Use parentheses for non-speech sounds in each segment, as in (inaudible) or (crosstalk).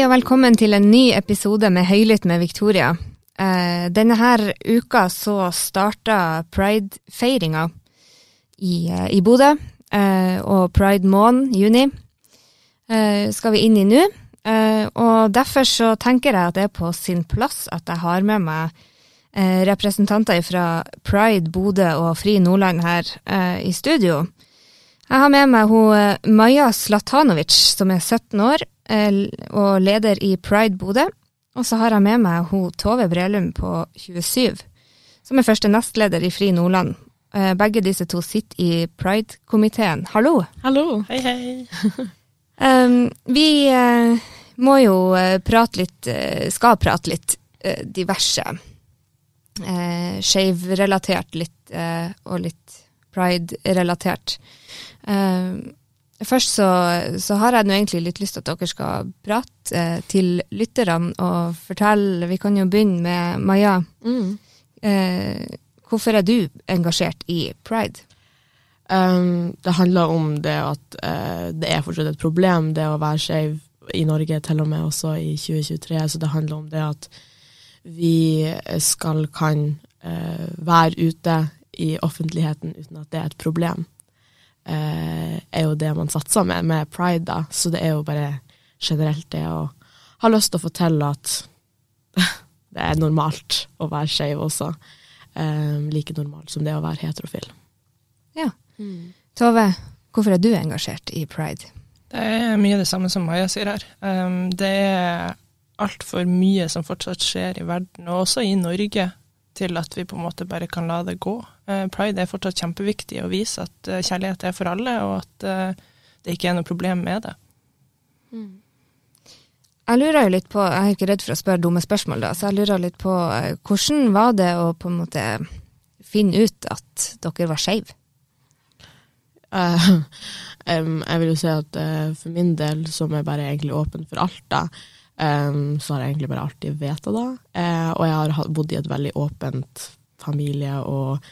Hei og velkommen til en ny episode med Høylytt med Victoria. Eh, denne her uka så starta pride-feiringa i, eh, i Bodø, eh, og pride måned, juni, skal vi inn i nå. Og derfor så tenker jeg at det er på sin plass at jeg har med meg representanter fra Pride Bodø og Fri Nordland her i studio. Jeg har med meg hun eh, Maja Slatanovic, som er 17 år eh, og leder i Pride Bodø. Og så har jeg med meg hun Tove Brelum på 27, som er første nestleder i Fri Nordland. Eh, Begge disse to sitter i Pride-komiteen. Hallo! Hallo. Hei, hei. Um, (laughs) vi uh, må jo prate litt, uh, skal prate litt uh, diverse. Uh, Skeiv-relatert litt, og litt pride-relatert. Uh, først så, så har jeg nå egentlig litt lyst til at dere skal prate uh, til lytterne og fortelle Vi kan jo begynne med Maja. Mm. Uh, hvorfor er du engasjert i pride? Um, det handler om det at det er fortsatt et problem, det å være skeiv i Norge, til og med også i 2023. Så det handler om det at vi skal kan være ute i offentligheten uten at det er et problem. Eh, er jo det man satser med med pride, da. Så det er jo bare generelt det å ha lyst til å fortelle at (laughs) det er normalt å være skeiv også. Eh, like normalt som det å være heterofil. Ja. Tove, hvorfor er du engasjert i pride? Det er mye det samme som Maja sier her. Um, det er altfor mye som fortsatt skjer i verden, og også i Norge, til at vi på en måte bare kan la det gå. Uh, Pride er fortsatt kjempeviktig å vise at uh, kjærlighet er for alle, og at uh, det ikke er noe problem med det. Jeg lurer jo litt på, jeg er ikke redd for å spørre dumme spørsmål, da, så jeg lurer litt på eh, hvordan var det å på en måte finne ut at dere var skeive? (laughs) Uh, um, jeg vil jo si at uh, for min del, som er bare egentlig åpen for alt, da, em, så har jeg egentlig bare alltid veta det. Uh, og jeg har bodd i et veldig åpent familie og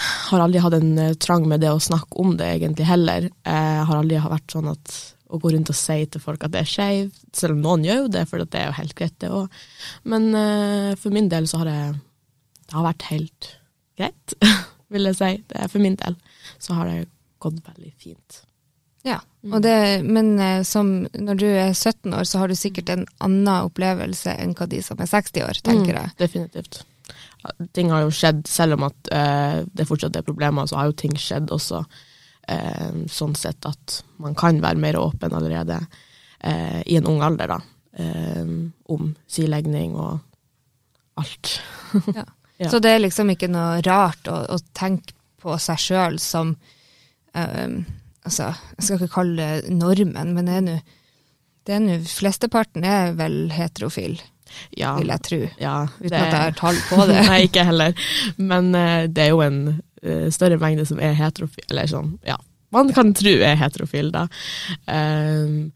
har aldri hatt en eh, trang med det å snakke om det egentlig heller. Jeg har aldri vært sånn at å gå rundt og si til folk at det er skeiv, selv om noen gjør jo det, for det er jo helt greit, det òg. Men uh, for min del så har det, det har vært helt greit, (laughs) vil jeg si. Det er for min del så har det gått veldig fint. Ja, og det, men eh, som, når du er 17 år, så har du sikkert en annen opplevelse enn hva de som er 60 år, tenker jeg. Definitivt. Ting har jo skjedd, selv om at eh, det fortsatt er problemer, så har jo ting skjedd også. Eh, sånn sett at man kan være mer åpen allerede eh, i en ung alder, da. Eh, om silegning og alt. (laughs) Ja. Så det er liksom ikke noe rart å, å tenke på seg sjøl som eh, Altså, jeg skal ikke kalle det normen, men det er nå det er nå Flesteparten er vel heterofil, Ja, vil jeg tro. ja, Uten at jeg har tall på det. (laughs) Nei, ikke heller. Men uh, det er jo en uh, større mengde som er heterofil, eller sånn, ja. Man kan tro er heterofil, da. Um,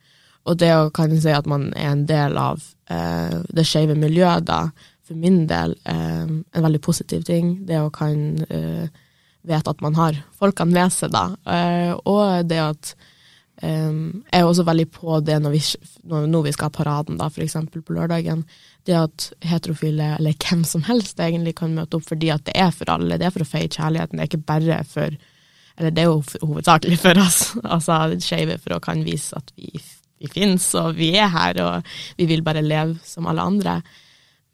og det å kan si at man er en del av uh, det skeive miljøet, da, for min del um, en veldig positiv ting. Det å kan eh, vite at man har folkene med seg, da. Eh, og det at Um, Jeg er også veldig på det når vi, når, vi skal ha paraden, da, eksempel på lørdagen. Det at heterofile, eller hvem som helst, egentlig kan møte opp fordi at det er for alle. Det er for å feie kjærligheten, det er ikke bare for Eller det er jo hovedsakelig for oss, (laughs) altså skeive, for å kan vise at vi, vi finnes, og vi er her, og vi vil bare leve som alle andre.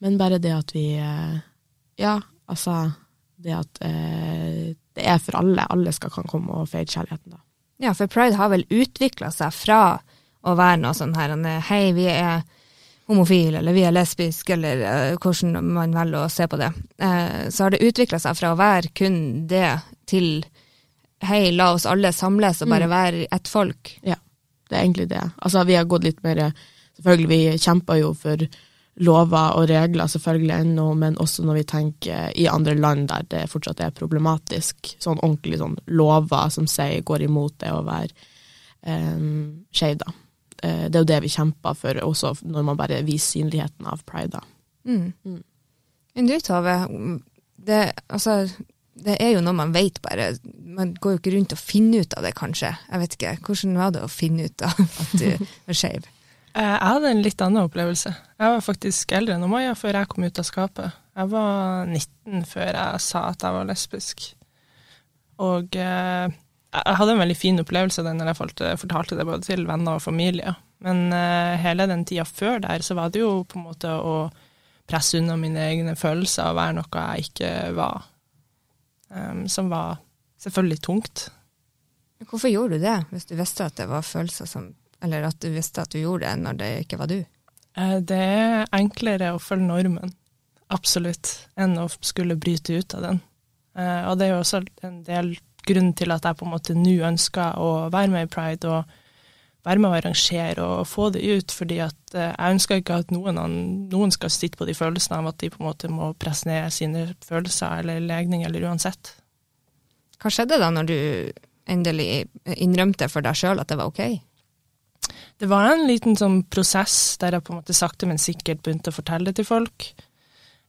Men bare det at vi eh, Ja, altså Det at eh, det er for alle. Alle skal kan komme og feire kjærligheten, da. Ja, for pride har vel utvikla seg fra å være noe sånn her en, Hei, vi er homofile, eller vi er lesbiske, eller uh, hvordan man velger å se på det. Uh, så har det utvikla seg fra å være kun det til Hei, la oss alle samles og bare være ett folk. Ja, det er egentlig det. Altså, vi har gått litt mer Selvfølgelig, vi kjemper jo for lover og regler selvfølgelig ennå, men også når vi tenker i andre land der det fortsatt er problematisk, sånn ordentlig sånn lover som sier går imot det å være um, skeiv, da. Eh, det er jo det vi kjemper for, også når man bare viser synligheten av pride, da. Mm. Mm. Men du, Tove, det, altså, det er jo noe man vet bare. Man går jo ikke rundt og finner ut av det, kanskje. Jeg vet ikke. Hvordan var det å finne ut av at du (laughs) var skeiv? Jeg hadde en litt annen opplevelse. Jeg var faktisk eldre enn Maja før jeg kom ut av skapet. Jeg var 19 før jeg sa at jeg var lesbisk. Og eh, jeg hadde en veldig fin opplevelse den når jeg fortalte det både til venner og familie. Men eh, hele den tida før der, så var det jo på en måte å presse unna mine egne følelser og være noe jeg ikke var. Um, som var selvfølgelig tungt. Hvorfor gjorde du det, hvis du visste at det var følelser som Eller at du visste at du gjorde det når det ikke var du? Eh, Det er enklere å følge normen, absolutt, enn å skulle bryte ut av den. Eh, Og det er jo også en del grunn til at jeg på en måte nå ønsker å være med i Pride og være med å arrangere og få det ut, fordi at eh, jeg ønsker ikke at noen, noen skal sitte på de følelsene av at de på en måte må presse ned sine følelser eller legning eller uansett. Hva skjedde da når du endelig innrømte for deg sjøl at det var ok? Det var en liten sånn prosess der jeg på en måte sakte, men sikkert begynte å fortelle det til folk.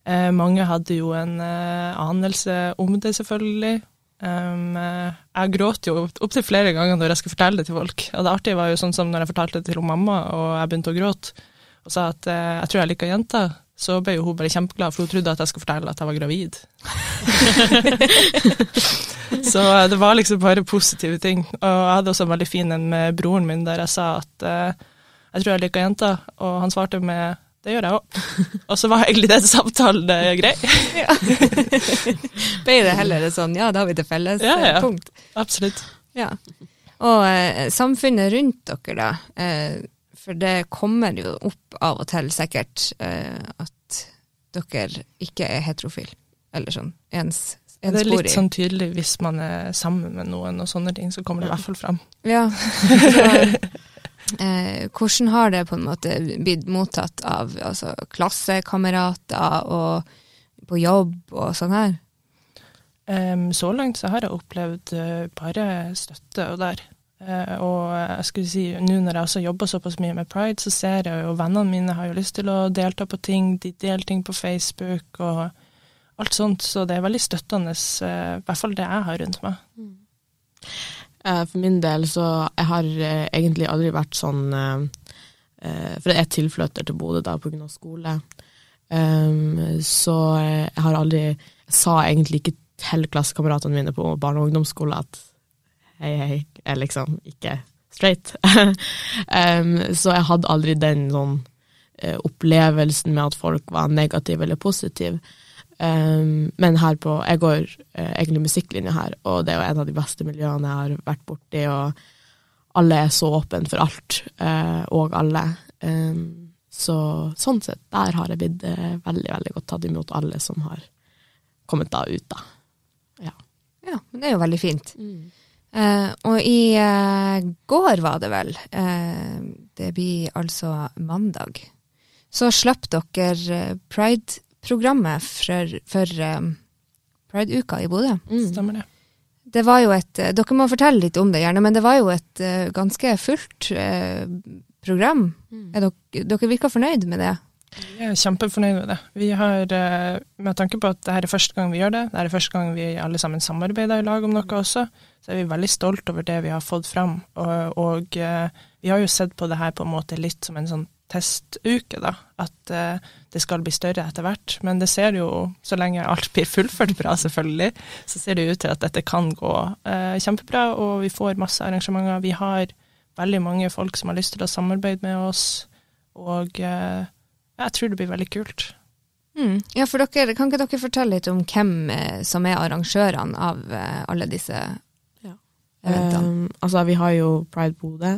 Eh, mange hadde jo en eh, anelse om det, selvfølgelig. Um, eh, jeg gråt jo opptil flere ganger når jeg skulle fortelle det til folk. Og det artige var jo sånn som når jeg fortalte det til mamma, og jeg begynte å gråte, og sa at eh, jeg tror jeg liker jenter, så ble jo hun bare kjempeglad, for hun trodde at jeg skulle fortelle at jeg var gravid. (laughs) så eh, det var liksom bare positive ting. Og jeg hadde også en veldig fin en med broren min der jeg sa at uh, jeg tror jeg liker jenter, og han svarte med det gjør jeg òg. (laughs) Og så var egentlig den samtalen eh, grei. (laughs) Ble det heller sånn ja, da har vi det felles Ja, ja. punkt? Absolutt. Ja. Og eh, samfunnet rundt dere, da. Eh, for det kommer jo opp av og til sikkert eh, at dere ikke er heterofile. Eller sånn ens, Det er litt sånn tydelig hvis man er sammen med noen og sånne ting, så kommer det i hvert fall fram. Ja. (laughs) Så, eh, hvordan har det på en måte blitt mottatt av altså, klassekamerater og på jobb og sånn her? Um, så langt så har jeg opplevd eh, bare støtte og der. Uh, og jeg skulle si, nå når jeg også jobber såpass mye med pride, så ser jeg jo vennene mine har jo lyst til å delta på ting, de deler ting på Facebook og alt sånt, så det er veldig støttende, eh, i hvert fall det jeg har rundt meg. Eh, For min del så jeg har eh, egentlig aldri vært sånn For jeg er tilflytter til Bodø da av skole. Så jeg har aldri Jeg sa egentlig ikke til klassekameratene mine på barne- og ungdomsskole at hei, hei, jeg er liksom ikke straight. (laughs) så jeg hadde aldri den sånn opplevelsen med at folk var negative eller positive. Um, men her på Jeg går uh, egentlig musikklinje her, og det er jo en av de beste miljøene jeg har vært borti, og alle er så åpne for alt, uh, og alle. Um, så sånn sett, der har jeg blitt uh, veldig, veldig godt tatt imot alle som har kommet da ut, da. Ja, men det er jo veldig fint. Eh, og i går var det vel, det blir altså mandag, så slapp dere eh, Pride-programmet for, for um, Pride-uka i Bodø. Mm. Stemmer det? Det var jo et, eh, Dere må fortelle litt om det, gjerne, men det var jo et uh, ganske fullt uh, program. Er dere, dere virker fornøyd med det? Vi er kjempefornøyd med det. Vi har, Med tanke på at det her er første gang vi gjør det, det er første gang vi alle sammen samarbeider i lag om noe også, så er vi veldig stolt over det vi har fått fram. Og, og vi har jo sett på det her på en måte litt som en sånn testuke, da. At uh, det skal bli større etter hvert. Men det ser jo, så lenge alt blir fullført bra, selvfølgelig, så ser det ut til at dette kan gå uh, kjempebra, og vi får masse arrangementer. Vi har veldig mange folk som har lyst til å samarbeide med oss, og uh, jeg tror det blir veldig kult. Mm. Ja, for dere, Kan ikke dere fortelle litt om hvem som er arrangørene av alle disse Ja. eventene? Um, altså, vi har jo Pride Bodø,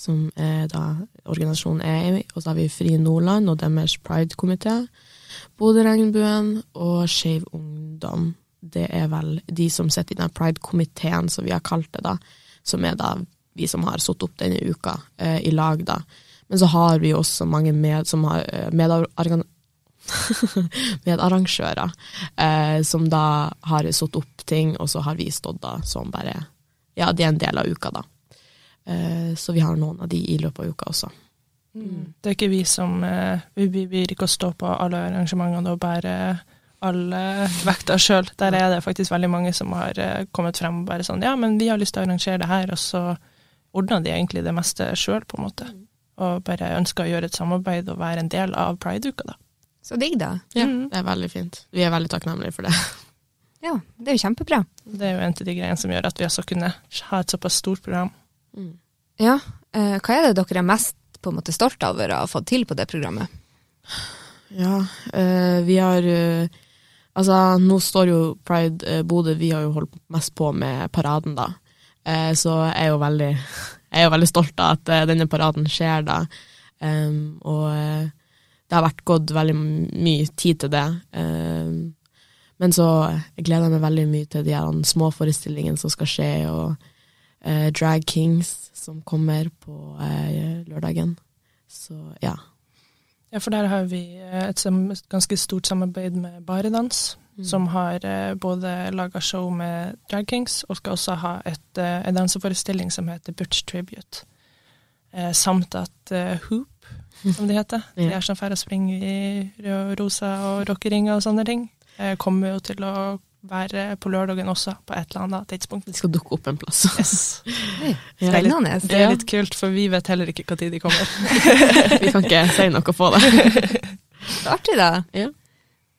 som er da organisasjonen er i, og så har vi Fri Nordland og deres Pride-komité, Bodø-regnbuen og Skeiv Ungdom. Det er vel de som sitter i den Pride-komiteen, som vi har kalt det, da, som er da vi som har satt opp denne uka eh, i lag, da. Men så har vi også mange med, som har eh, (laughs) medarrangører, eh, som da har satt opp ting, og så har vi stått da som bare Ja, de er en del av uka, da. Eh, så vi har noen av de i løpet av uka også. Det er ikke vi som eh, Vi vil blir ikke å stå på alle arrangementene og bære alle vekta sjøl. Der er det faktisk veldig mange som har eh, kommet frem og bare sånn Ja, men vi har lyst til å arrangere det her, og så ordner de egentlig det meste sjøl, på en måte. og bare ønsker å gjøre et samarbeid og være en del av Pride-uka, da. Så digg, da. Ja, Mm. det er veldig fint. Vi er veldig takknemlige for det. Ja, det er jo kjempebra. Det er jo en av de greiene som gjør at vi også kunne ha et såpass stort program. Ja, eh, hva er det dere er mest på en måte stolt over å ha fått til på det programmet? Ja, eh, vi har eh, Altså, nå står jo Pride Bodø Vi har jo holdt mest på med paraden, da. Så jeg er jo veldig (laughs) Jeg er jo veldig stolt av at denne paraden skjer, da. Og det har vært gått veldig mye tid til det. Men så jeg gleder jeg meg veldig mye til de her små forestillingene som skal skje, og eh, Drag Kings som kommer på eh, lørdagen. Så ja. Ja, for der har vi eh, et ganske stort samarbeid med Baredans, som har eh, både laga show med Drag Kings, og skal også ha et, eh, en danseforestilling som heter Butch Tribute. Eh, samt at eh, Hoop, som det heter, (laughs) de er som drar og springer i rød og rosa og rockeringer og sånne ting, eh, kommer jo til å være på lørdagen også, på et eller annet tidspunkt. De skal dukke opp en plass. Yes. (laughs) Ja. Spennende. Det er litt kult, for vi vet heller ikke når de kommer. (laughs) Vi kan ikke si noe på det. (laughs) det er artig, da. Ja.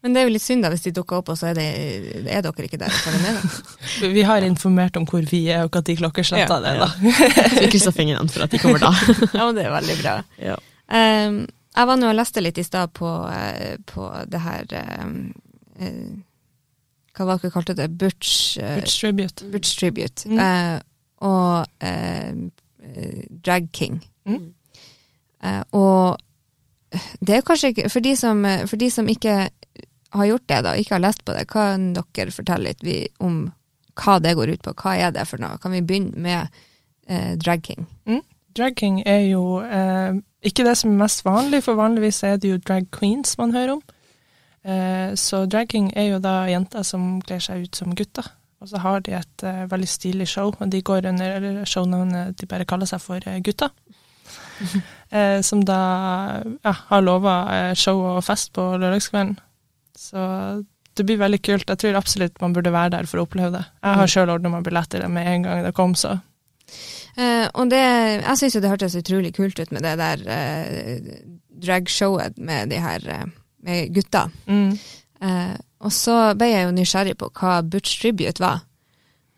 Men det er jo litt synd da hvis de dukker opp, og så er, det, er dere ikke der. med. Vi har informert om hvor vi er, og når klokkeslett Ja, det er. da. Så vi krysser fingrene for at de kommer da. Ja, men det er veldig bra. Ja. Um, jeg var nå og leste litt i stad på, eh, på det her um, Hva var det dere kalte det? Butch, eh, Butch Tribute. Butch Tribute. Mm. Uh, og eh, eh, Drag King. Mm. Eh, og det er kanskje ikke For de som, for de som ikke har gjort det, da, ikke har lest på det, kan dere fortelle litt om hva det går ut på? Hva er det for noe? Kan vi begynne med eh, Drag King? Drag king er jo eh, ikke det som er mest vanlig, for vanligvis er det jo drag queens man hører om. Eh, så dragging er jo da jenter som kler seg ut som gutter. Og så har de et uh, veldig stilig show, og de går under shownavnet de bare kaller seg for eh, Gutta. (laughs) uh, som da ja, har lova show og fest på lørdagskvelden. Så det blir veldig kult. Jeg tror absolutt man burde være der for å oppleve det. Jeg har sjøl ordna meg billetter med en gang det kom, så og det, jeg syns jo det hørtes utrolig kult ut med det der dragshowet med de her med gutta. mm. Eh, og så ble jeg jo nysgjerrig på hva Butch Tribute var.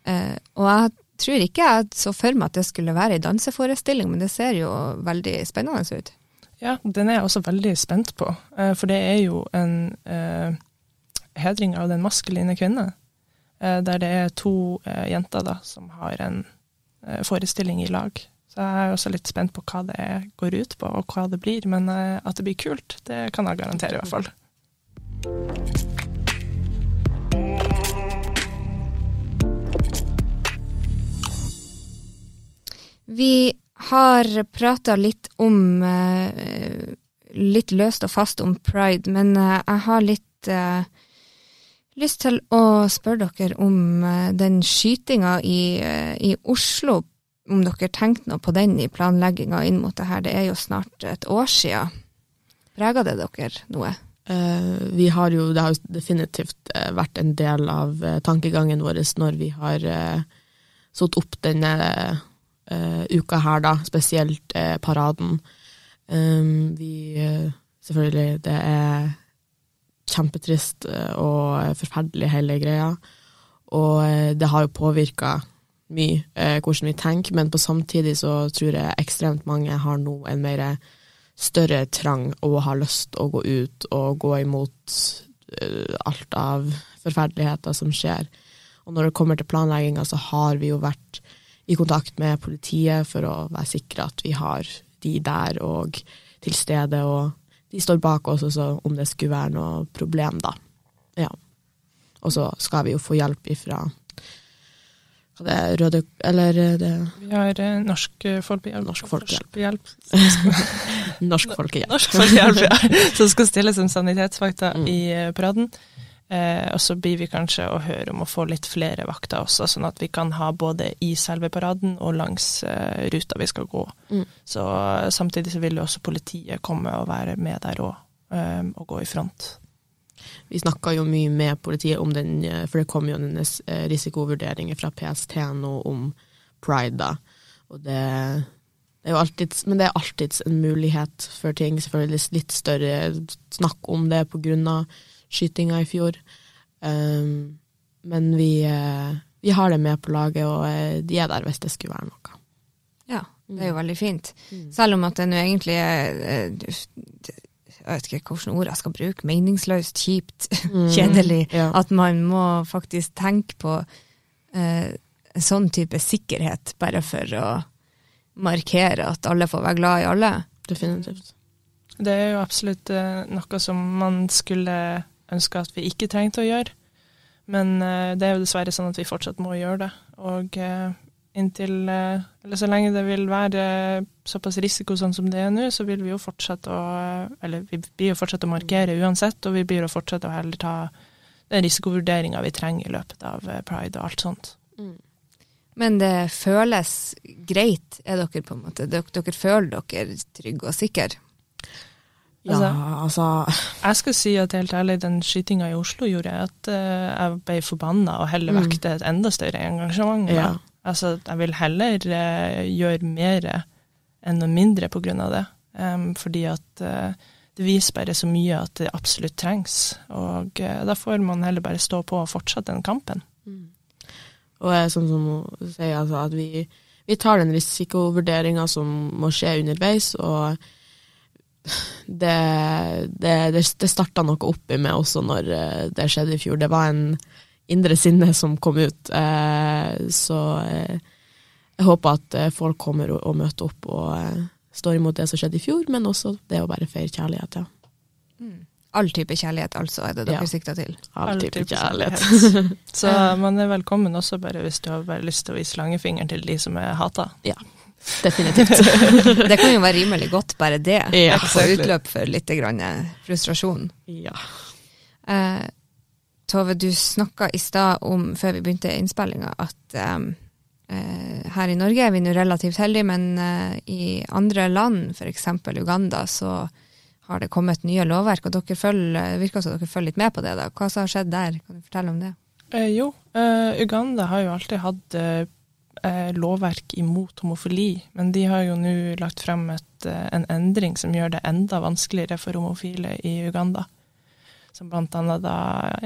Eh, og jeg tror ikke jeg så for meg at det skulle være ei danseforestilling, men det ser jo veldig spennende ut. Ja, den er jeg også veldig spent på, eh, for det er jo en eh, hedring av den maskuline kvinne, eh, der det er to eh, jenter da, som har en forestilling i lag. Så jeg er også litt spent på hva det går ut på, og hva det blir, men eh, at det blir kult, det kan jeg garantere i hvert fall. Vi har prata litt om eh, Litt løst og fast om pride, men eh, jeg har litt lyst til å spørre dere om den skytinga i, i Oslo. Om dere tenkte noe på den i planlegginga inn mot det her. Det er jo snart et år sia. Preger det dere noe? Eh, vi har jo, det har jo definitivt eh, vært en del av eh, tankegangen vår når vi har satt opp denne uka her, da, spesielt paraden. Um, vi Selvfølgelig, det er kjempetrist og forferdelig, hele greia. Og det har jo påvirka mye eh, hvordan vi tenker, men på samtidig så tror jeg ekstremt mange har nå en mer større trang og har lyst å gå ut og gå imot eh, alt av forferdeligheter som skjer. Og når det kommer til planlegginga, så har vi jo vært i kontakt med politiet for å være sikre at vi har de der og til stede, og de står bak oss også om det skulle være noe problem, da. Ja. Og så skal vi jo få hjelp ifra det er, Røde Eller det Vi har eh, Norsk eh, Folkehjelp. Norsk Folkehjelp. (laughs) Norsk Folkehjelp. Norsk Folkehjelp, ja. (laughs) Som skal stille som sanitetsvakter Mm. i eh, paraden. Eh, og så blir vi kanskje å høre om å få litt flere vakter også, sånn at vi kan ha både i selve paraden og langs eh, ruta vi skal gå. Mm. Så eh, Samtidig så vil jo også politiet komme og være med der òg, eh, og gå i front. Vi snakka jo mye med politiet om den, eh, for det kom jo en risikovurdering fra PST nå om pride, da. Og det det er jo alltids, men det er alltids en mulighet for ting. Selvfølgelig litt større snakk om det av skytinga i fjor. Um, men vi, uh, vi, har det med på laget, og de er der hvis det skulle være noe. Ja, det er jo veldig fint. Mm. Selv om at det nå egentlig er jeg vet ikke hvilke ord jeg skal bruke, meningsløst, kjipt, (laughs) mm. kjedelig. Ja. At man må faktisk tenke på en sånn type sikkerhet, bare for å markere at alle får være glad i alle. Definitivt. Det er jo absolutt eh, noe som man skulle ønske at vi ikke trengte å gjøre. Men eh, det er jo dessverre sånn at vi fortsatt må gjøre det. Og uh, inntil Eller så lenge det vil være såpass risiko sånn som det er nå, så vil vi jo fortsette å Eller vi blir jo fortsette å markere uansett, og vi blir jo fortsette å heller ta den risikovurderinga vi trenger i løpet av pride og alt sånt. Mm. Men det føles greit, er dere på en måte? Dere, dere føler dere trygge og sikre? Ja, altså, altså, Jeg skal si at helt ærlig, den skytinga i Oslo gjorde at uh, jeg ble forbanna og heller mm. vekte et enda større engasjement. Ja. Altså, jeg vil heller eh, gjøre mer enn noe mindre på grunn av det. Um, fordi at uh, det viser bare så mye at det absolutt trengs. Og da får man heller bare stå på og fortsette den kampen. Mm. Og sånn som hun sier, altså at vi, vi tar den risikovurderinga som må skje underveis, og det, det, det, det starta noe oppi meg også når eh, det skjedde i fjor. Det var en indre sinne som kom ut. Eh, så eh, jeg håper at folk kommer og, møter opp og står imot det som skjedde i fjor, men også det å bare feire kjærlighet, ja. Mm. All type kjærlighet, altså, er det dere ja. sikter til? All, All type, type kjærlighet. kjærlighet. (laughs) Så man er velkommen også bare hvis du har bare lyst til å vise langfingeren til de som er hata. Ja, definitivt. (laughs) det kan jo være rimelig godt, bare det. Ja, Få utløp for litt grann frustrasjon. Ja. Eh, Tove, du snakka i stad om, før vi begynte innspillinga, at um, uh, her i Norge er vi nå relativt heldige, men uh, i andre land, f.eks. Uganda, så har det kommet nye lovverk, og dere følger, virker som dere følger litt med på det. da. Hva som har skjedd der? Kan du fortelle om det? Eh, jo, uh, Uganda har jo alltid hatt uh, lovverk imot homofili, men de har jo nå lagt frem et, en endring som gjør det enda vanskeligere for homofile i Uganda. Som annet da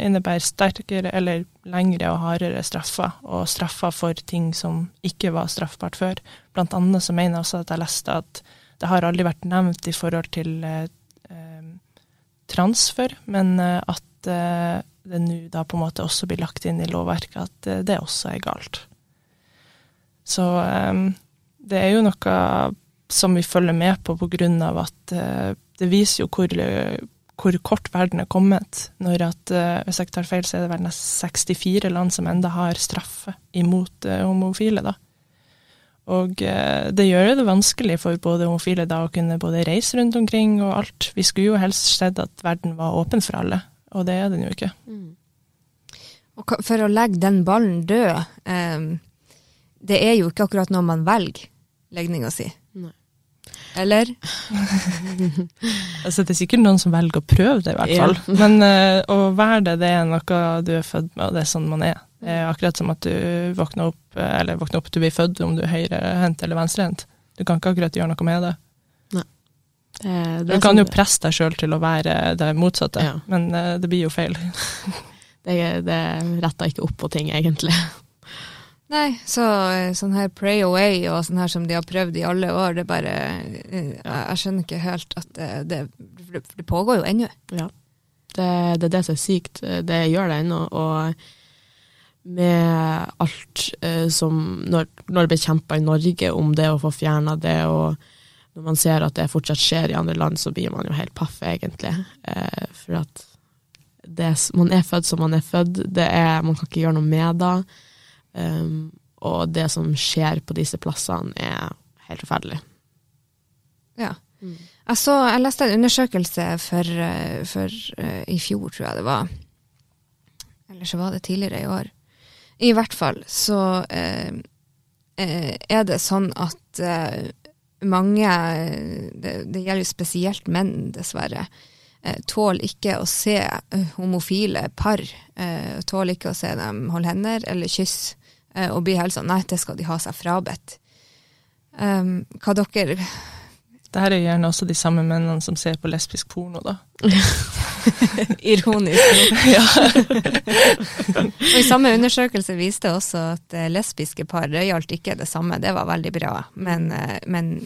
innebærer sterkere eller lengre og hardere straffer, og straffer for ting som ikke var straffbart før. Blant annet så mener jeg også at jeg leste at det har aldri vært nevnt i forhold til transfer, men eh, at eh, det nå da på en måte også blir lagt inn i lovverket at eh, det også er galt. Så det er jo noe som vi følger med på av at det viser jo hvor, hvor kort verden er kommet. Når at, hvis jeg tar feil, så er det vel nesten 64 land som enda har straffe imot homofile, da. Og eh, det gjør det vanskelig for både homofile da å kunne både reise rundt omkring og alt. Vi skulle jo helst sett at verden var åpen for alle, og det er den jo ikke. Mm. Og for å legge den ballen død, eh, det er jo ikke akkurat når man velger legninga si. Eller? (laughs) altså, det er sikkert noen som velger å prøve det, i hvert fall. Ja. Men uh, å være det, det er noe du er født med, og det er sånn man er. Det er akkurat som at du våkner opp, eller våkner opp, du blir født om du er høyrehendt eller venstrehendt. Du kan ikke akkurat gjøre noe med det. Nei. Det, det du kan sånn, jo presse deg sjøl til å være det motsatte, ja. men uh, det blir jo feil. (laughs) det, det retter ikke opp på ting, egentlig. Nei, så sånn her pray away og sånn her som de har prøvd i alle år, det bare Jeg, jeg skjønner ikke helt at det, det, det pågår jo ennå. Ja. Det, det, er det som er sykt. Det gjør det ennå. Og med alt eh, som når, når, det blir kjempa i Norge om det å få fjerna det, og når man ser at det fortsatt skjer i andre land, så blir man jo helt paff, egentlig. Eh, for at det, man er født som man er født. Det er, man kan ikke gjøre noe med det. Um, og det som skjer på disse plassene, er helt forferdelig. Ja. Mm. Jeg, så, jeg leste en undersøkelse for, eh, for uh, i fjor, tror jeg det var. Eller så var det tidligere i år. I hvert fall så uh, er det sånn at uh, mange, det, det, gjelder jo spesielt menn, dessverre, tåler ikke å se homofile par. Tåler ikke å se dem holde hender eller kysse. Eh, og blir helt sånn Nei, det skal de ha seg frabedt. Um, hva dere Det her er gjerne også de samme mennene som ser på lesbisk porno, da. (laughs) Ironisk. (laughs) ja. Og I samme undersøkelse viste også at eh, lesbiske par det gjaldt ikke det samme, det var veldig bra. Men, eh, men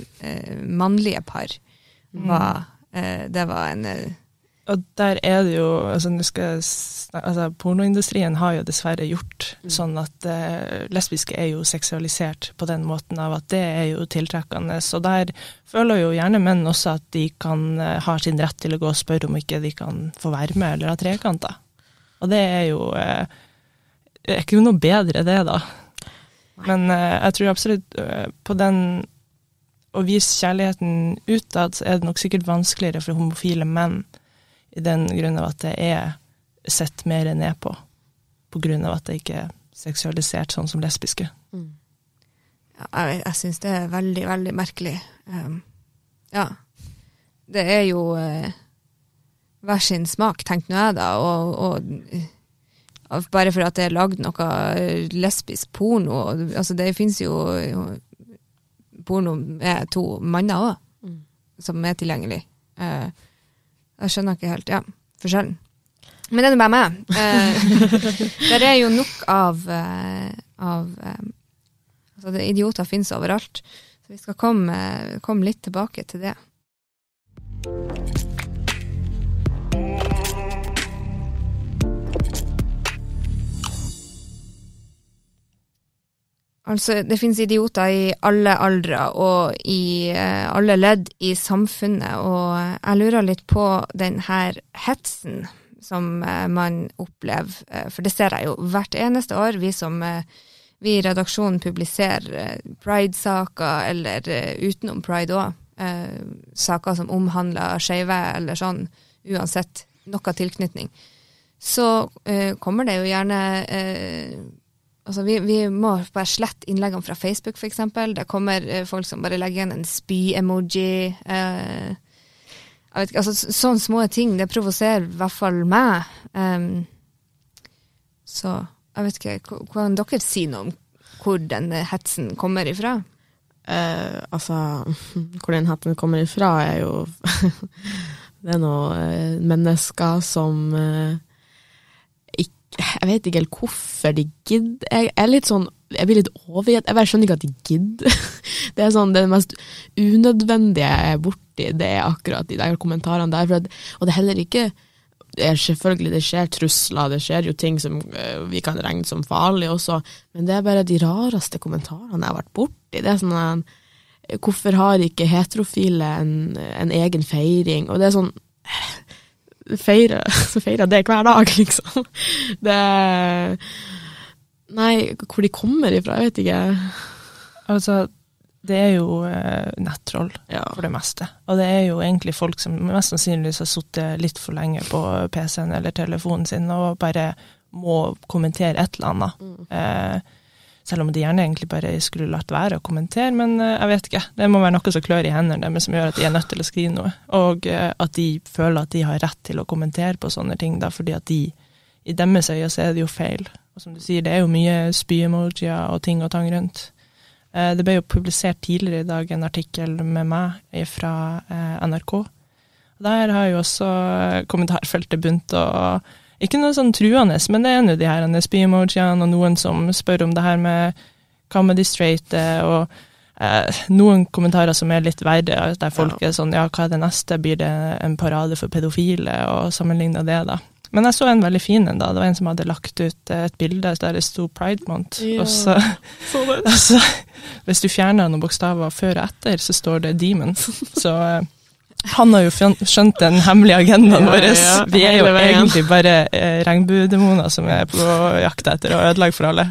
mannlige par var eh, Det var en Og der er det jo altså, skal jeg altså, Pornoindustrien har jo dessverre gjort sånn at eh, lesbiske er jo seksualisert på den måten av at det er jo tiltrekkende. Så der føler jo gjerne menn også at de kan eh, ha sin rett til å gå og spørre om ikke de kan få være med eller ha trekanter. Og det er jo eh, er ikke noe bedre, det, da. Men eh, jeg tror absolutt eh, på den å vise kjærligheten utad, så er det nok sikkert vanskeligere for homofile menn i den grunn av at det er sett mer ned på, på grunn av at det ikke er seksualisert sånn som lesbiske. ja, Jeg, jeg syns det er veldig, veldig merkelig. Um, ja. Det er jo uh, hver sin smak, tenkte nå jeg da. Og, og bare for at det er lagd noe eh, lesbisk porno altså Det fins jo jo porno med to manner òg, Mm. som er tilgjengelig. Eh, jeg skjønner ikke helt ja, forskjellen. Men det er nå bare meg. (laughs) Eh, der er jo nok av, eh, av eh, altså det, Idioter finnes overalt. Så vi skal komme, komme litt tilbake til det. Altså, det finnes idioter i alle aldre og i eh, alle ledd i samfunnet, og jeg lurer litt på den her hetsen som eh, man opplever, eh, for det ser jeg jo hvert eneste år, vi som eh, vi i redaksjonen publiserer eh, pride-saker, eller eh, utenom pride òg, saker som omhandler skeive, eller sånn, uansett noe tilknytning, så kommer det jo gjerne Altså, vi, vi må bare slette innleggene fra Facebook, eksempel. Det kommer eh, folk som bare legger igjen en spy-emoji. Eh, altså, sånne små ting, det provoserer i hvert fall meg. Um, så jeg vet ikke, kan dere si noe om hvor den eh, hetsen kommer ifra? Eh, altså, (laughs) hvor den hetsen kommer ifra, er jo (laughs) Det er noen eh, mennesker som eh, Jeg vet ikke helt hvorfor de gidder. Jeg er litt sånn Jeg blir litt overgitt. Jeg bare skjønner ikke at de gidder. (laughs) Det er sånn, det mest unødvendige jeg er borti, det er akkurat de der kommentarene der. At, og det er heller ikke det er selvfølgelig, det skjer trusler, det skjer jo ting som eh, vi kan regne som farlige også, men det er bare de rareste kommentarene jeg har vært borti. Det er sånn eh, Hvorfor har ikke heterofile en, en egen feiring? Og det er sånn Feire, (laughs) så feirer det hver dag, liksom. Det Nei, hvor de kommer ifra, jeg vet ikke. Altså, det er jo eh, nettroll Ja. for det meste. Og det er jo egentlig folk som mest sannsynligvis har sittet litt for lenge på PC-en eller telefonen sin og bare må kommentere et eller annet. Eh, selv om de gjerne egentlig bare skulle latt være å kommentere, men eh, jeg vet ikke. Det må være noe som klør i hendene deres som gjør at de er nødt til å skrive noe. Og eh, at de føler at de har rett til å kommentere på sånne ting, da, fordi at de i deres øyne så er det jo feil. Og som du sier, det er jo mye spy-emojier og ting og tang rundt. Eh, Det ble jo publisert tidligere i dag en artikkel med meg fra NRK. Der har jo også kommentarfeltet begynt å Ikke noe sånn truende, men det er nå de her spy-emojiene, og noen som spør om det her med comedy straight, og eh, noen kommentarer som er litt verre, der folk er sånn Ja, hva er det neste? Blir det en parade for pedofile? Og sammenligna det, da. Men jeg så en veldig fin en, da. Det var en som hadde lagt ut eh, et bilde der det sto Pride Month. Ja. Og så (laughs) Altså, (laughs) hvis du fjerner noen bokstaver før og etter, så står det Demon. (laughs) Så eh, han har jo skjønt den hemmelige agendaen Ja, vår. ja, Vi er jo egentlig bare eh, regnbuedemoner som er på jakt etter å ødelegge for alle.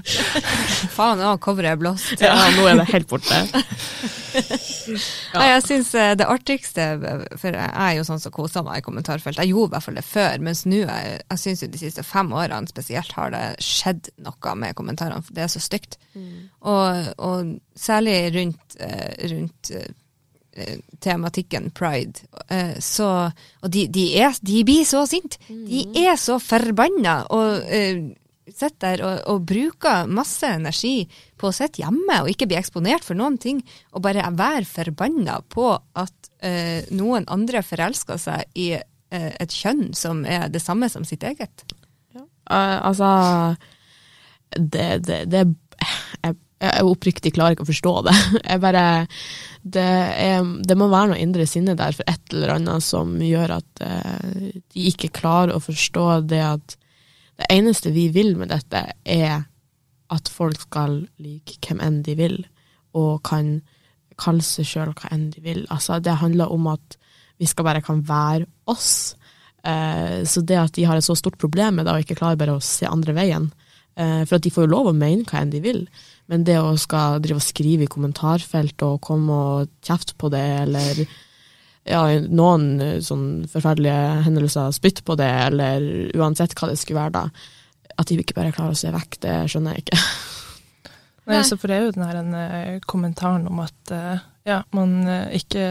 (laughs) Faen, nå coveret er blåst. Ja, nå er det helt borte. (laughs) Ja. jeg synes eh, det artigste, for jeg er jo sånn som koser meg i kommentarfelt, jeg gjorde i hvert fall det før, mens nå, jeg, jeg synes jo de siste fem årene spesielt har det skjedd noe med kommentarene, for det er så stygt. Og, og særlig rundt, eh, rundt eh, eh, tematikken pride, eh, så, og de, de, er, de blir så sint, de er så forbanna, og eh, sitter der og, og bruker masse energi på å sitte hjemme og ikke bli eksponert for noen ting, og bare være forbanna på at eh, noen andre forelsker seg i eh, et kjønn som er det samme som sitt eget. Eh, altså Det, det, det jeg, jeg oppriktig klarer ikke å forstå det. (laughs) Jeg bare det, er, det, må være noe indre sinne der for et eller annet som gjør at eh, de ikke klarer å forstå det at det eneste vi vil med dette, er at folk skal like hvem enn de vil, og kan kalle seg sjøl hva enn de vil. Altså, det handler om at vi skal bare kan være oss. Eh, så det at de har et så stort problem med det, og ikke klarer bare å se andre veien eh, For at de får jo lov å mene hva enn de vil, men det å skal drive og skrive i kommentarfelt og komme og kjefte på det, eller ja, noen eh, sånn forferdelige hendelser spytte på det, eller uansett hva det skulle være da, at de ikke bare klarer å se vekk, det skjønner jeg ikke. (laughs) Nei, så for det er jo den her en, uh, kommentaren om at uh, ja, man ikke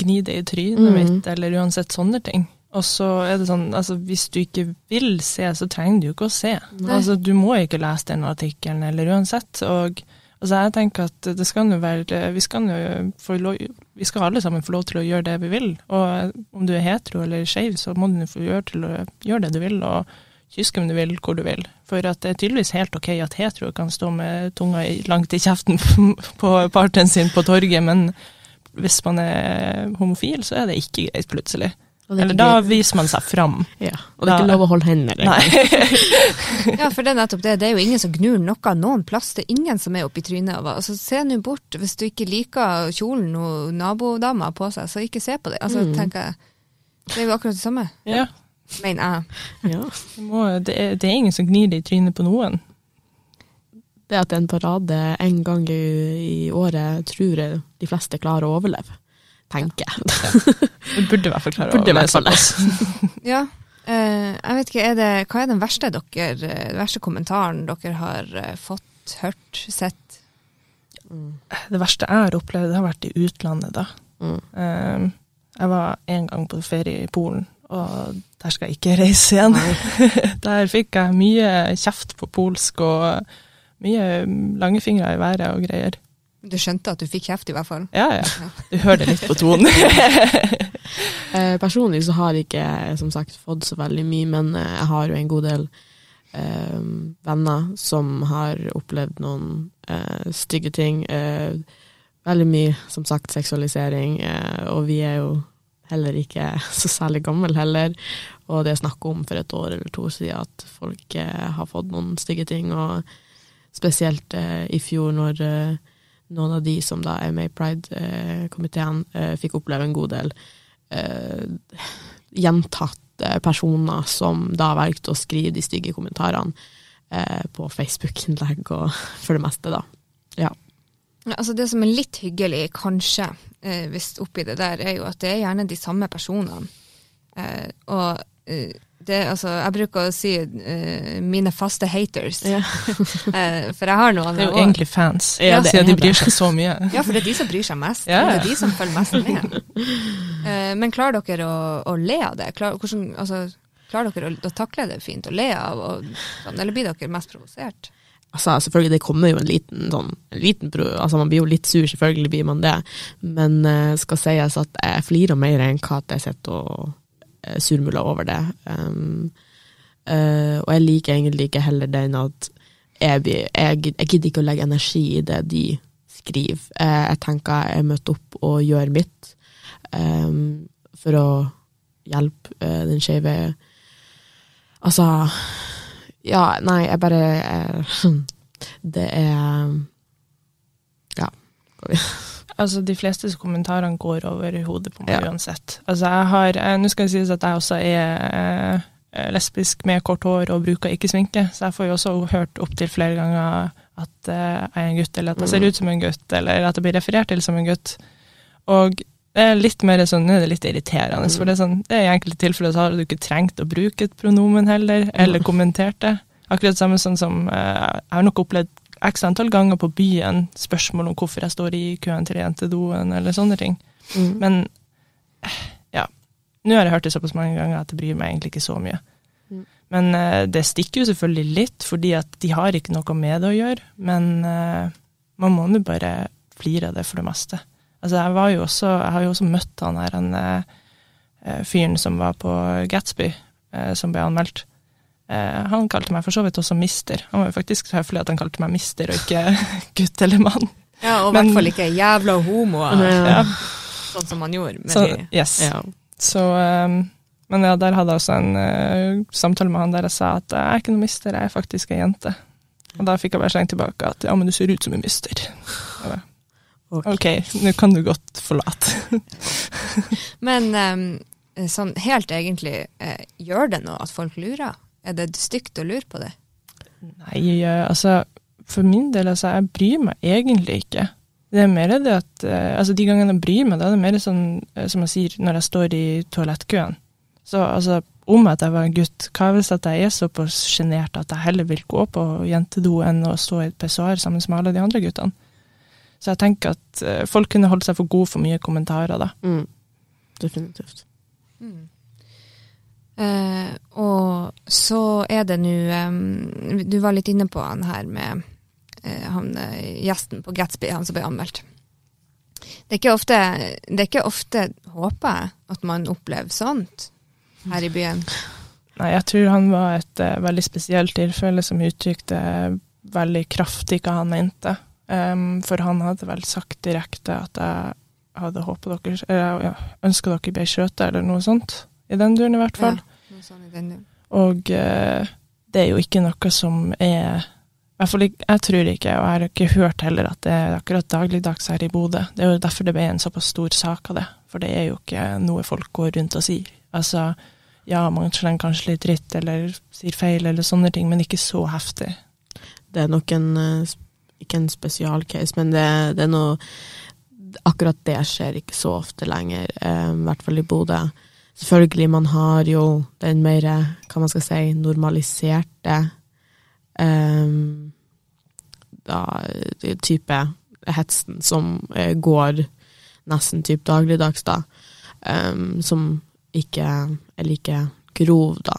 gnir det i trynet mm. mitt, eller uansett sånne ting. Og så er det sånn, altså hvis du ikke vil se, så trenger du jo ikke å se. Nei. Altså Du må ikke lese den artikkelen, eller uansett. Og altså jeg tenker at det skal jo være Vi skal jo få lov vi skal alle sammen få lov til å gjøre det vi vil. Og om du er hetero eller skeiv, så må du få gjøre, til å gjøre det du vil, og kysse hvem du vil, hvor du vil. For at det er tydeligvis helt ok at hetero kan stå med tunga langt i kjeften (laughs) på partneren sin på torget, men hvis man er homofil, så er det ikke greit plutselig. Eller da viser man seg fram. Ja, Og det er ikke lov å holde hender. (laughs) ja, for det er nettopp det. Det er jo ingen som gnur noe noen plass. Det er ingen som er oppi trynet. Altså, se nå bort. Hvis du ikke liker kjolen og nabodama på seg, så ikke se på det. Altså, mm. tenker jeg. Det er jo akkurat det samme. Ja. Mener jeg. Ja. Det, er, det er ingen som gnir det i trynet på noen. Det at en parade en gang i, i året, tror jeg de fleste klarer å overleve tenker jeg. Du burde i hvert fall klare å lese det. ja. Uh, jeg vet ikke, er det, Hva er den verste, dere, den verste kommentaren dere har uh, fått, hørt, sett? Mm. Det verste jeg har opplevd, det har vært i utlandet, da. Mm. Uh, jeg var en gang på ferie i Polen, og der skal jeg ikke reise igjen. (laughs) der fikk jeg mye kjeft på polsk og mye langfingre i været og greier. Du skjønte at du fikk kjeft, i hvert fall? Ja, ja. Du hører det litt på tonen. (laughs) eh, personlig så har jeg ikke som sagt fått så veldig mye, men eh, jeg har jo en god del eh, venner som har opplevd noen eh, stygge ting. Eh, veldig mye, som sagt, seksualisering, eh, og vi er jo heller ikke (laughs) så særlig gammel heller. Og det er snakk om for et år eller to siden at folk har fått noen stygge ting, og spesielt i fjor når noen av de som da er med i Pride-komiteen, eh, fikk oppleve en god del eh, gjentatte personer som da valgte å skrive de stygge kommentarene eh, på Facebook-innlegg og (laughs) for det meste, da. Ja. Altså Det som er litt hyggelig, kanskje, eh, hvis oppi det der, er jo at det er gjerne de samme personene. Eh, og eh, det, altså, jeg bruker å si uh, mine faste haters. Ja. uh, (laughs) for jeg har noen Det er jo egentlig fans, ja, ja de bryr seg så mye. (laughs) ja, for det er de som bryr seg mest. Yeah. Det er de som følger mest med. Uh, (laughs) men klarer dere å, å, le av det? Klar, hvordan, altså, klarer dere å, å, takle det fint og le av, og, sånn, eller blir dere mest provosert? Altså, selvfølgelig, det kommer jo en liten sånn en liten, altså Man blir jo litt sur, selvfølgelig blir man det, men skal sies at jeg flirer mer enn hva jeg sitter og Eh, surmula over det. Um, uh, og jeg liker egentlig ikke heller den at jeg, jeg, jeg, gidder ikke å legge energi i det de skriver. Uh, jeg tenker jeg møter opp og gjør mitt um, for å hjelpe uh, den skeive Altså Ja, nei, jeg bare (laughs) Det er Ja. Altså, De fleste kommentarene går over hodet på meg ja. uansett. Altså, jeg har, eh, Nå skal det sies at jeg også er eh, lesbisk med kort hår og bruker ikke sminke, så jeg får jo også hørt opptil flere ganger at eh, jeg er en gutt, eller at jeg ser mm. ut som en gutt, eller at jeg blir referert til som en gutt. Og det er litt mer sånn, det er litt irriterende, for det er, sånn, det er i enkelte tilfeller så har du ikke trengt å bruke et pronomen heller, eller kommentert det. Akkurat samme sånn som Jeg har nok opplevd x antall ganger på byen spørsmål om hvorfor jeg står i køen til jentedoen, eller sånne ting. Mm. Men ja. Nå har jeg hørt det såpass mange ganger at det bryr meg egentlig ikke så mye. Mm. Men uh, det stikker jo selvfølgelig litt, fordi at de har ikke noe med det å gjøre. Men uh, man må nå bare flire av det for det meste. Altså, jeg, også, jeg har jo også møtt han her, han uh, fyren som var på Gatsby, som ble anmeldt. Eh, han kalte meg for så vidt også mister. Han var jo faktisk så høflig at han kalte meg mister, og ikke (laughs) gutt eller mann. Ja, og i hvert fall ikke jævla homoer, Ja. sånn som han gjorde. Med Så, de. yes. Ja. Så, um, men ja, der hadde jeg også en uh, samtale med han der jeg sa at jeg er ikke noe mister, jeg er faktisk ei jente. Og da fikk jeg bare slengt tilbake at ja, men du ser ut som en mister. Bare, Ok. ok, nå kan du godt forlate. Men um, sånn helt egentlig, uh, gjør det noe at folk lurer? Er det stygt å lure på det? Nei, altså, for min del, altså, jeg bryr meg egentlig ikke. Det er mer det at eh, altså, De gangene jeg bryr meg, da er det mer sånn, eh, som jeg sier, når jeg står i toalettkøen. Så altså, om at jeg var en gutt, hva hvis at jeg er såpass sjenert at jeg heller vil gå på jentedo enn å stå i et pessoar sammen med alle de andre guttene? Så jeg tenker at eh, folk kunne holdt seg for gode for mye kommentarer, da. Mm. Definitivt. Eh, og så er det nå eh, Du var litt inne på han her med eh, han, eh, gjesten på Gatsby, han som ble anmeldt. Det er ikke ofte, det er ikke ofte håper jeg, at man opplever sånt her i byen. Nei, jeg tror han var et uh, veldig spesielt tilfelle som uttrykte veldig kraftig hva han mente. Um, for han hadde vel sagt direkte at jeg hadde håpet dere Eller ja, ønska dere ble skjøtet, eller noe sånt. I den duren, i hvert fall. Ja, noe sånn i den duren. Og eh, det er jo ikke noe som er i hvert fall Jeg tror ikke, og jeg har ikke hørt heller at det er akkurat dagligdags her i Bodø. Det er jo derfor det ble en såpass stor sak av det. For det er jo ikke noe folk går rundt og sier. Altså, ja, man slenger kanskje litt dritt eller sier feil eller sånne ting, men ikke så heftig. Det er nok en eh, Ikke en spesialcase, men det, det er noe Akkurat det skjer ikke så ofte lenger, eh, i hvert fall i Bodø. Selvfølgelig, man har jo den mer, hva man skal si, normaliserte um, da, type hetsen som eh, går nesten typ dagligdags, da. Um, som ikke er like grov, da.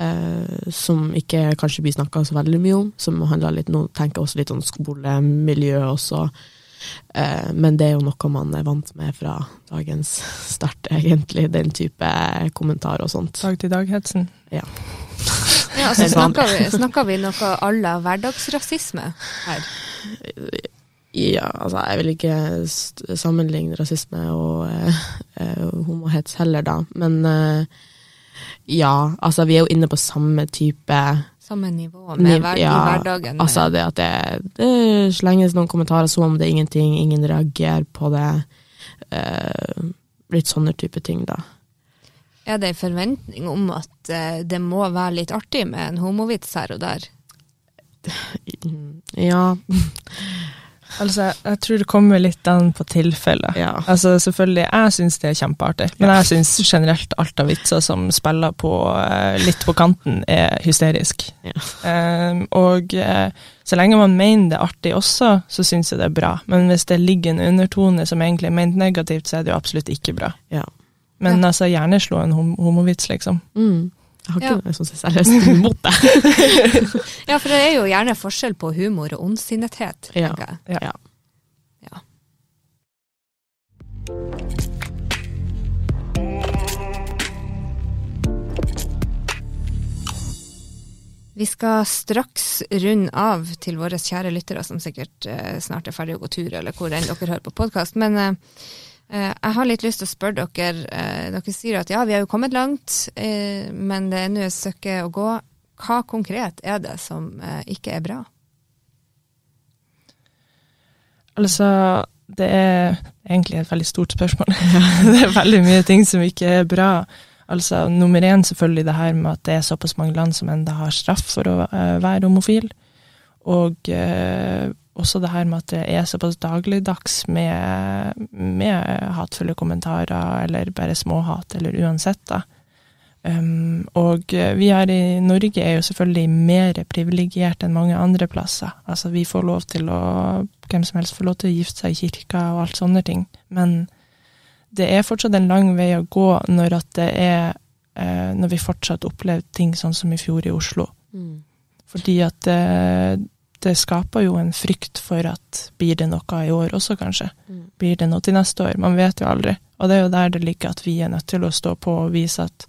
Uh, som ikke kanskje blir snakka så veldig mye om. Som handler litt nå tenker jeg også litt om skolemiljø også. Eh, men det er jo noe man er vant med fra dagens start, egentlig. Den type kommentar og sånt. Dag til dag-hetsen. Ja, ja altså snakker vi, snakker vi noe à la hverdagsrasisme her? Ja, altså jeg vil ikke sammenligne rasisme og eh, eh, homohets heller, da. Men eh, ja, altså vi er jo inne på samme type Samme nivå med hver, ja, i hverdagen? med- Altså det at det, det slenges noen kommentarer som om det er ingenting, ingen reagerer på det. Eh, litt sånne type ting, da. Er det en forventning om at eh, det må være litt artig med en homovits her og der? Ja. Altså, jeg tror det kommer litt an på tilfellet. ja. Altså, selvfølgelig, jeg syns det er kjempeartig, men jeg syns generelt alt av vitser som spiller på eh, litt på kanten, er hysterisk. Ja. Um, og eh, så lenge man mener det er artig også, så syns jeg det er bra. Men hvis det ligger en undertone som egentlig er ment negativt, så er det jo absolutt ikke bra. Ja. Men altså, gjerne slå en hom homovits, liksom. Mm. Jeg har ikke Ja. noe sånn seriøst imot det. (laughs) Ja, for det er jo gjerne forskjell på humor og ondsinnethet, Ja. tenker jeg. Ja. Ja. Ja. Vi skal straks runde av til våre kjære lyttere, som sikkert eh, snart er ferdig å gå tur, eller hvor enn dere hører på podkast. Men eh, jeg har litt lyst til å spørre dere. Eh, dere sier at ja, vi har jo kommet langt, eh, men det er ennå et stykke å gå. Hva konkret er det som eh, ikke er bra? Altså, det er egentlig et veldig stort spørsmål. (laughs) det er veldig mye ting som ikke er bra. Altså, nummer én selvfølgelig det her med at det er såpass mange land som enda har straff for å eh, være homofil. Og eh, også det her med at det er såpass dagligdags med, med hatefulle kommentarer, eller bare småhat, eller uansett, da. Um, og vi her i Norge er jo selvfølgelig mer privilegert enn mange andre plasser. Altså, vi får lov til å Hvem som helst får lov til å gifte seg i kirka og alt sånne ting. Men det er fortsatt en lang vei å gå når at det er uh, når vi fortsatt opplevde ting sånn som i fjor i Oslo. Mm. Fordi at eh, det skaper jo en frykt for at blir det noe i år også, kanskje? Mm. Blir det noe til neste år? Man vet jo aldri. Og det er jo der det ligger at vi er nødt til å stå på og vise at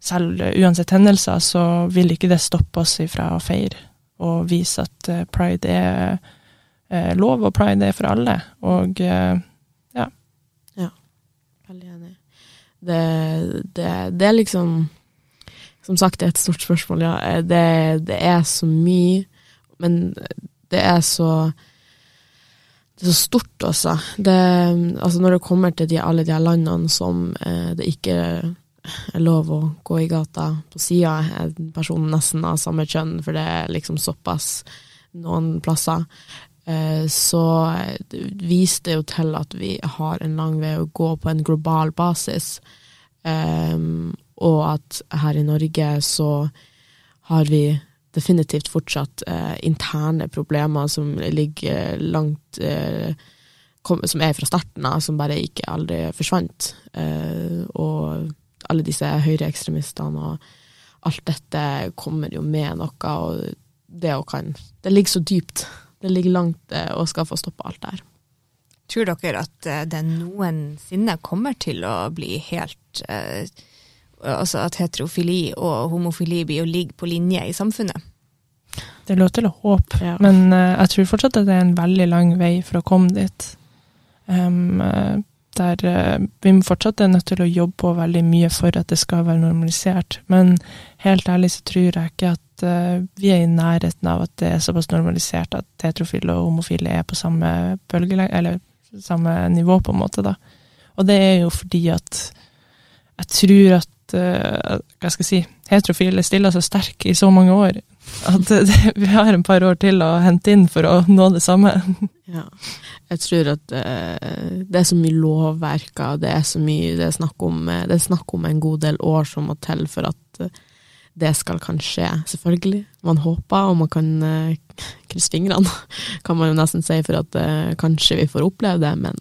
selv uansett hendelser, så vil ikke det stoppe oss ifra å feire. Og vise at eh, pride er eh, lov, og pride er for alle. Og eh, Veldig enig. Det, det, det er liksom Som sagt, det er et stort spørsmål, ja. Eh, Det, det er så mye, men det er så Det er så stort også. Det, altså når det kommer til de, alle de her landene som eh, det ikke er lov å gå i gata på sida av en person nesten av samme kjønn, for det er liksom såpass noen plasser eh, så det viser det jo til at vi har en lang vei å gå på en global basis. eh, og at her i Norge så har vi definitivt fortsatt eh, interne problemer som ligger langt eh, kom, Som er fra starten av, som bare ikke aldri forsvant. Eh, og alle disse høyreekstremistene og alt dette kommer jo med noe, og det kan Det ligger så dypt. Det ligger langt eh, å skal få stoppa alt der. Tror dere at eh, det noensinne kommer til å bli helt eh, Altså at heterofili og homofili blir å ligge på linje i samfunnet? det er lov til å håpe. Ja. Men uh, jeg tror fortsatt at det er en veldig lang vei for å komme dit. Em, eh, der uh, vi fortsatt er nødt til å jobbe på veldig mye for at det skal være normalisert. Men helt ærlig så tror jeg ikke at uh, vi er i nærheten av at det er såpass normalisert at heterofile og homofile er på samme bølgelengde, eller samme nivå, på en måte, da. Og det er jo fordi at jeg tror at eh, Hva skal jeg si Heterofile stiller så sterk i så mange år at (laughs) det, vi har en par år til å hente inn for å nå det samme. Ja. Jeg tror at uh, det er så mye lovverker, det er så mye det er, snakk om, eh, det er snakk om en god del år som må til for at uh, det skal kan skje. Selvfølgelig. Man håper, og man kan uh, krysse fingrene, (laughs) kan man jo nesten si, for at eh, kanskje vi får oppleve det, men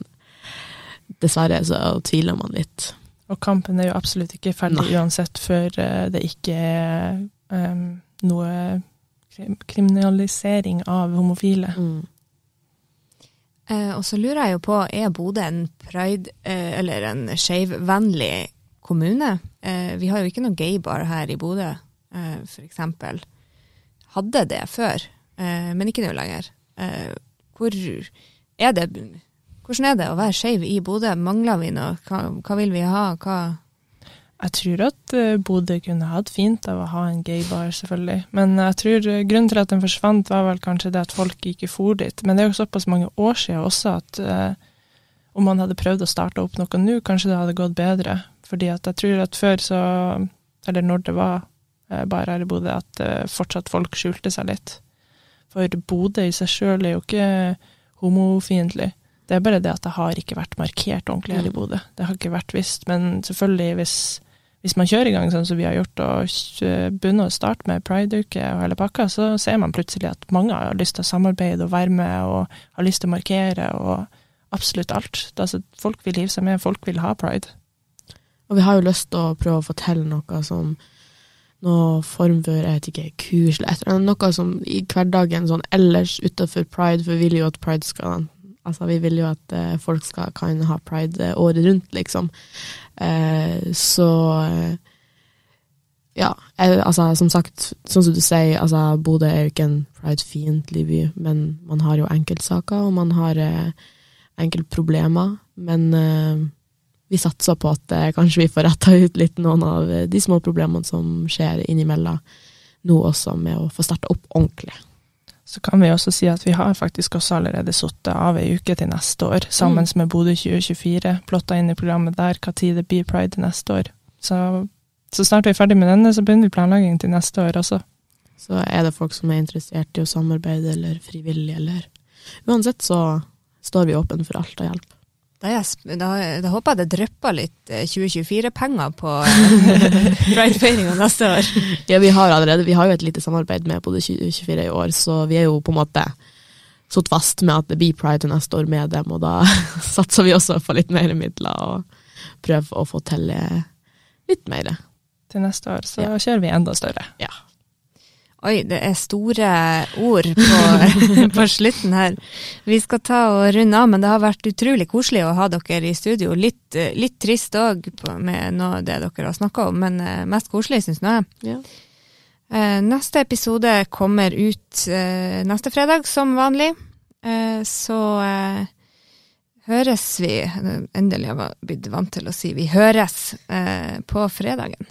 dessverre så tviler man litt. Og kampen er jo absolutt ikke ferdig Nei. uansett før eh, det ikke er um, noe kriminalisering av homofile. Mm. Eh, og så lurer jeg jo på, er Bodø en pride- eh, eller en skeivvennlig kommune? Eh, vi har jo ikke noe gaybar her i Bodø, eh, eksempel. Hadde det før, eh, men ikke nå lenger. Eh, hvor er det Hvordan er det å være skeiv i Bodø? Mangler vi noe? Hva, hva vil vi ha? Hva Jeg tror at eh, Bodø kunne hatt fint av å ha en gaybar, selvfølgelig. Men jeg tror eh, grunnen til at den forsvant, var vel kanskje det at folk ikke for dit. Men det er jo såpass mange år siden også at eh, om man hadde prøvd å starte opp noe nå, kanskje det hadde gått bedre. Fordi at jeg tror at før så, eller når det var eh, bare her i Bodø, at eh, fortsatt folk skjulte seg litt. For Bodø i seg sjøl er jo ikke homofiendtlig. Det er bare det at det har ikke vært markert ordentlig her i Bodø. Det har ikke vært visst. Men selvfølgelig, hvis, hvis man kjører i gang sånn som vi har gjort, og begynner å starte med prideuke og hele pakka, så ser man plutselig at mange har lyst til å samarbeide og være med, og har lyst til å markere, og absolutt alt. Altså, folk vil hive seg med, folk vil ha pride. Og vi har jo lyst til å prøve å fortelle noe som noe form for jeg vet ikke, kurs eller noe som i hverdagen sånn ellers utenfor pride, for vi vil jo at pride skal Altså, vi vil jo at eh, folk skal kan ha pride eh, året rundt, liksom. Eh, så eh, Ja, jeg, altså, som sagt, sånn som du sier, altså, Bodø er jo ikke en pride-fiendtlig by, men man har jo enkeltsaker, og man har eh, enkeltproblemer. Men eh, vi satser på at eh, kanskje vi får retta ut litt noen av eh, de små problemene som skjer innimellom nå også, med å få starta opp ordentlig. Så kan vi også si at vi har faktisk også allerede satt av ei uke til neste år, sammen med Bodø 2024. Plotta inn i programmet der hva tid det blir pride neste år. Så, så snart vi er ferdig med denne, så begynner vi planlegging til neste år også. Så er det folk som er interessert i å samarbeide eller frivillig, eller Uansett så står vi åpne for alt av hjelp. Da, da, da håper jeg det drypper litt eh, 2024-penger på eh, (laughs) pridefeiringa neste år. (laughs) Ja, vi har allerede, vi har jo et lite samarbeid med både 2024 i år, så vi er jo på en måte satt fast med at det blir pride neste år med dem, og da (laughs) satser vi også på litt mer midler og prøver å få til eh, litt mer. til neste år, så Ja. kjører vi enda større. Ja. Oi, det er store ord på, (laughs) på slutten her. Vi skal ta og runde av, men det har vært utrolig koselig å ha dere i studio. Litt, eh, litt trist òg med noe av det dere har snakka om, men eh, mest koselig, syns nå jeg. Ja. Eh, Neste episode kommer ut neste fredag, som vanlig. Så høres vi Endelig har jeg blitt vant til å si vi høres på fredagen.